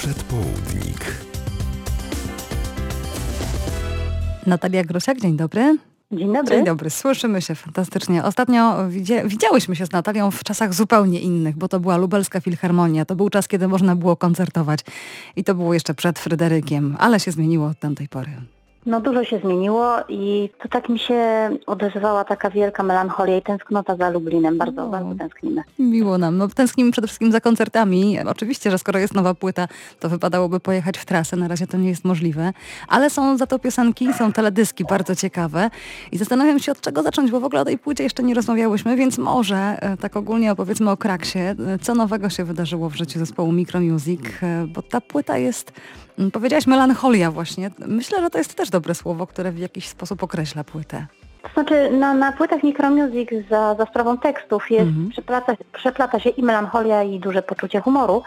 Przedpołudnik. Natalia Grosiak, dzień dobry. Dzień dobry. Dzień dobry, słyszymy się fantastycznie. Ostatnio widzia widziałyśmy się z Natalią w czasach zupełnie innych, bo to była lubelska filharmonia. To był czas, kiedy można było koncertować i to było jeszcze przed Fryderykiem, ale się zmieniło od tamtej pory. No dużo się zmieniło i to tak mi się odezwała taka wielka melancholia i tęsknota za Lublinem. Bardzo, O. bardzo tęsknimy. Miło nam. No, tęsknimy przede wszystkim za koncertami. Oczywiście, że skoro jest nowa płyta, to wypadałoby pojechać w trasę. Na razie to nie jest możliwe. Ale są za to piosenki, są teledyski bardzo ciekawe. I zastanawiam się, od czego zacząć, bo w ogóle o tej płycie jeszcze nie rozmawiałyśmy, więc może e, tak ogólnie opowiedzmy o Kraksie. E, Co nowego się wydarzyło w życiu zespołu Micromusic, e, bo ta płyta jest, powiedziałaś melancholia właśnie. Myślę, że to jest też dobre słowo, które w jakiś sposób określa płytę. To znaczy na, na płytach Micromusic za, za sprawą tekstów jest, Mhm. przeplata, przeplata się i melancholia i duże poczucie humoru,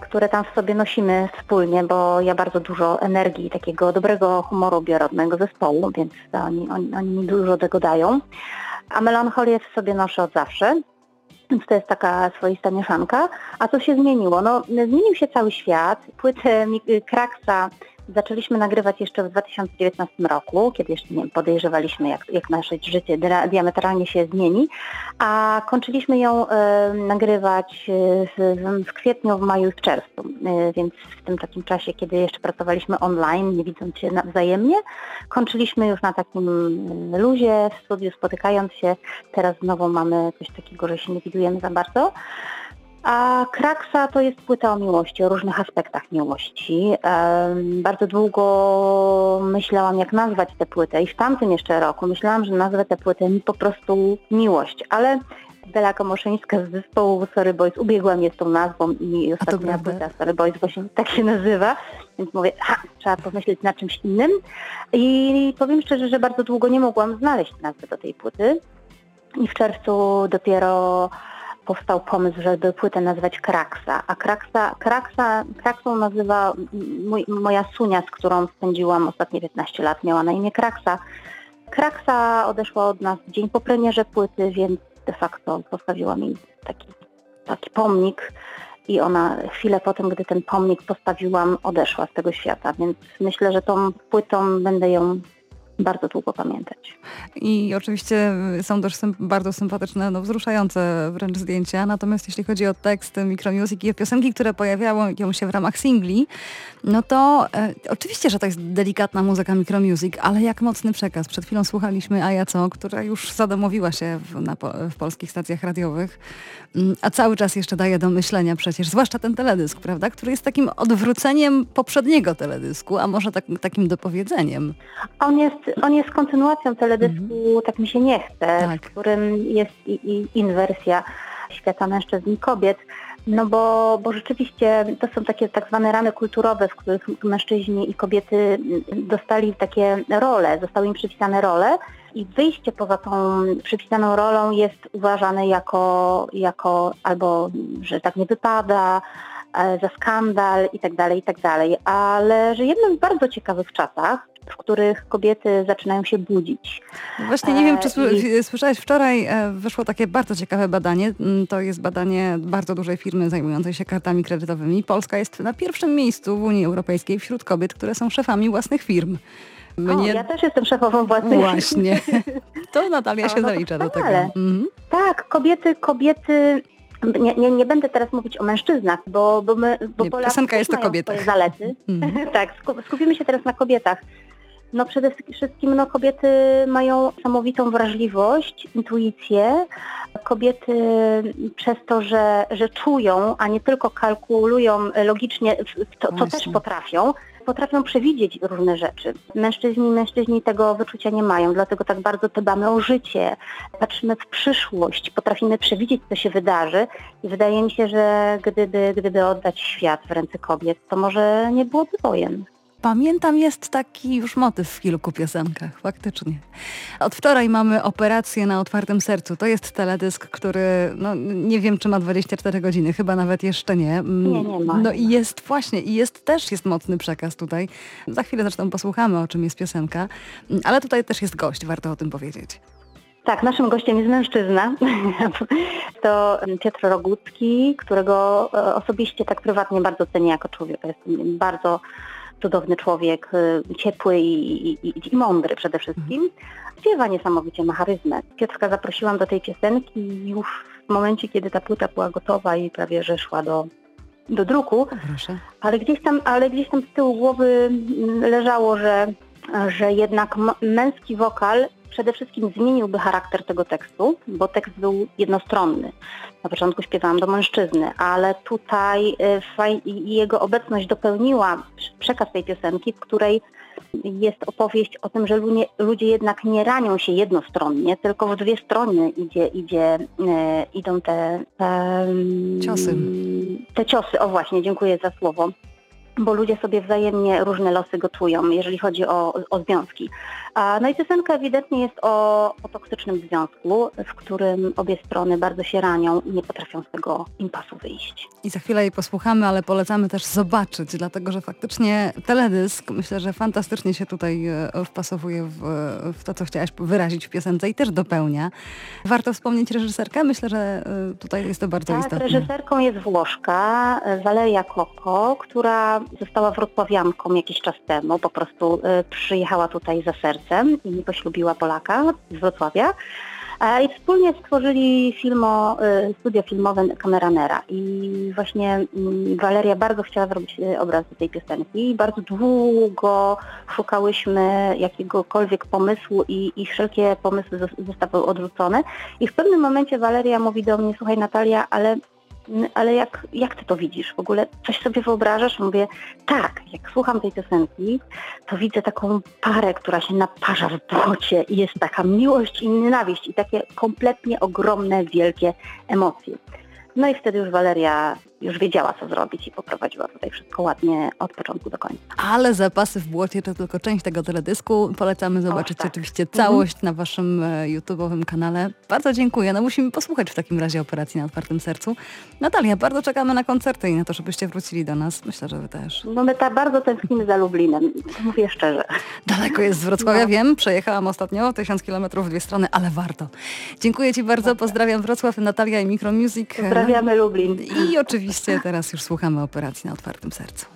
które tam w sobie nosimy wspólnie, bo ja bardzo dużo energii i takiego dobrego humoru biorę od mojego zespołu, więc oni, oni, oni mi dużo tego dają. A melancholię w sobie noszę od zawsze. Więc to jest taka swoista mieszanka. A co się zmieniło? No, zmienił się cały świat. Płytę Mi- Kraksa zaczęliśmy nagrywać jeszcze w 2019 roku, kiedy jeszcze nie podejrzewaliśmy, jak, jak nasze życie diametralnie się zmieni. A kończyliśmy ją e, nagrywać e, w, w, kwietniu, w maju i w czerwcu. E, więc w tym takim czasie, kiedy jeszcze pracowaliśmy online, nie widząc się nawzajemnie, kończyliśmy już na takim e, luzie w studiu, spotykając się. Teraz znowu mamy coś takiego, że się nie widujemy za bardzo. A Kraksa to jest płyta o miłości, o różnych aspektach miłości. Bardzo długo myślałam, jak nazwać tę płytę i w tamtym jeszcze roku myślałam, że nazwę tę płytę po prostu miłość, ale Bela Komoszyńska z zespołu Sorry Boys ubiegła mnie z tą nazwą i ostatnia płyta Sorry Boys właśnie tak się nazywa, więc mówię, ha, trzeba pomyśleć nad czymś innym. I powiem szczerze, że bardzo długo nie mogłam znaleźć nazwy do tej płyty. I w czerwcu dopiero powstał pomysł, żeby płytę nazwać Kraksa, a Kraksa, Kraksa, Kraksą nazywa mój, moja sunia, z którą spędziłam ostatnie 15 lat, miała na imię Kraksa. Kraksa odeszła od nas dzień po premierze płyty, więc de facto postawiła mi taki, taki pomnik i ona chwilę po tym, gdy ten pomnik postawiłam, odeszła z tego świata, więc myślę, że tą płytą będę ją bardzo długo pamiętać. I oczywiście są też bardzo sympatyczne, no wzruszające wręcz zdjęcia. Natomiast jeśli chodzi o tekst Micromusic i o piosenki, które pojawiają się w ramach singli, no to e, oczywiście, że to jest delikatna muzyka Micromusic, ale jak mocny przekaz. Przed chwilą słuchaliśmy A ja co, która już zadomowiła się w, na, w polskich stacjach radiowych, Mm, a cały czas jeszcze daje do myślenia przecież, zwłaszcza ten teledysk, prawda, który jest takim odwróceniem poprzedniego teledysku, a może tak, takim dopowiedzeniem. On jest, on jest kontynuacją teledysku Tak mi się nie chce, Tak. w którym jest i, i inwersja świata mężczyzn i kobiet. No bo, bo rzeczywiście to są takie tak zwane ramy kulturowe, w których mężczyźni i kobiety dostali takie role, zostały im przypisane role i wyjście poza tą przypisaną rolą jest uważane jako, jako albo, że tak nie wypada, za skandal i tak dalej, i tak dalej. Ale żyjemy w bardzo ciekawych czasach, w których kobiety zaczynają się budzić. Właśnie nie wiem, czy E, i- słyszałeś, wczoraj e, wyszło takie bardzo ciekawe badanie. Mm, To jest badanie bardzo dużej firmy zajmującej się kartami kredytowymi. Polska jest na pierwszym miejscu w Unii Europejskiej wśród kobiet, które są szefami własnych firm. O, ja też jestem szefową własnej Właśnie. To Natalia O, się no to zalicza do tego. Mhm. Tak, kobiety, kobiety. Nie, nie, nie będę teraz mówić o mężczyznach, bo, bo my. Bo Nie, piosenka jest o kobietach. zalety. Mhm. tak, sku- skupimy się teraz na kobietach. No przede wszystkim no, kobiety mają samowitą wrażliwość, intuicję. Kobiety przez to, że, że czują, a nie tylko kalkulują logicznie, to, to Właśnie. też potrafią, potrafią przewidzieć różne rzeczy. Mężczyźni mężczyźni tego wyczucia nie mają, dlatego tak bardzo dbamy o życie, patrzymy w przyszłość, potrafimy przewidzieć, co się wydarzy i wydaje mi się, że gdyby, gdyby oddać świat w ręce kobiet, to może nie byłoby wojen. Pamiętam, jest taki już motyw w kilku piosenkach, faktycznie. Od wczoraj mamy operację na otwartym sercu. To jest teledysk, który, no nie wiem, czy ma 24 godziny, chyba nawet jeszcze nie. Mm, Nie, nie ma. No i jest właśnie, i jest też jest mocny przekaz tutaj. Za chwilę zresztą posłuchamy, o czym jest piosenka, Mm, ale tutaj też jest gość, warto o tym powiedzieć. Tak, naszym gościem jest mężczyzna. to Piotr Rogucki, którego e, osobiście tak prywatnie bardzo cenię jako człowieka. Jest bardzo cudowny człowiek, e, ciepły i, i, i mądry przede wszystkim. Śpiewa niesamowicie, ma charyzmę. Piotrka zaprosiłam do tej piosenki już w momencie, kiedy ta płyta była gotowa i prawie że szła do, do druku. Proszę. Ale gdzieś tam, ale gdzieś tam z tyłu głowy leżało, że, że jednak męski wokal przede wszystkim zmieniłby charakter tego tekstu, bo tekst był jednostronny. Na początku śpiewałam do mężczyzny, ale tutaj y, jego obecność dopełniła przekaz tej piosenki, w której jest opowieść o tym, że ludzie, jednak nie ranią się jednostronnie, tylko w dwie strony idzie, idzie, e, idą te, te ciosy. Te ciosy, o właśnie, dziękuję za słowo bo ludzie sobie wzajemnie różne losy gotują, jeżeli chodzi o, o związki. No i piosenka ewidentnie jest o, o toksycznym związku, w którym obie strony bardzo się ranią i nie potrafią z tego impasu wyjść. I za chwilę jej posłuchamy, ale polecamy też zobaczyć, dlatego że faktycznie teledysk myślę, że fantastycznie się tutaj e, wpasowuje w, w to, co chciałaś wyrazić w piosence i też dopełnia. Warto wspomnieć reżyserkę, myślę, że e, tutaj jest to bardzo tak, istotne. reżyserką jest Włoszka, e, Waleria Koko, która została wrocławianką jakiś czas temu, po prostu przyjechała tutaj za serce sercem i poślubiła Polaka z Wrocławia. I wspólnie stworzyli filmo, y, studio filmowe Kameranera i właśnie mm, Waleria bardzo chciała zrobić y, obraz tej piosenki. Bardzo długo szukałyśmy jakiegokolwiek pomysłu i, i wszelkie pomysły zostały odrzucone. I w pewnym momencie Waleria mówi do mnie, słuchaj Natalia, ale ale jak, jak ty to widzisz? W ogóle coś sobie wyobrażasz? Mówię, tak, jak słucham tej piosenki, to widzę taką parę, która się naparza w błocie i jest taka miłość i nienawiść i takie kompletnie ogromne, wielkie emocje. No i wtedy już Waleria już wiedziała, co zrobić i poprowadziła tutaj wszystko ładnie od początku do końca. Ale zapasy w błocie to tylko część tego teledysku. Polecamy zobaczyć tak. oczywiście całość mhm. na waszym e, YouTube'owym kanale. Bardzo dziękuję. No musimy posłuchać w takim razie operacji na otwartym sercu. Natalia, bardzo czekamy na koncerty i na to, żebyście wrócili do nas. Myślę, że wy też. No my tak bardzo tęsknimy za Lublinem, mówię szczerze. Daleko jest z Wrocławia, no. wiem. Przejechałam ostatnio tysiąc kilometrów w dwie strony, ale warto. Dziękuję Ci bardzo. Pozdrawiam Wrocław, Natalia i Micromusic. Pozdrawiamy Lublin. I oczywiście teraz już słuchamy operacji na otwartym sercu.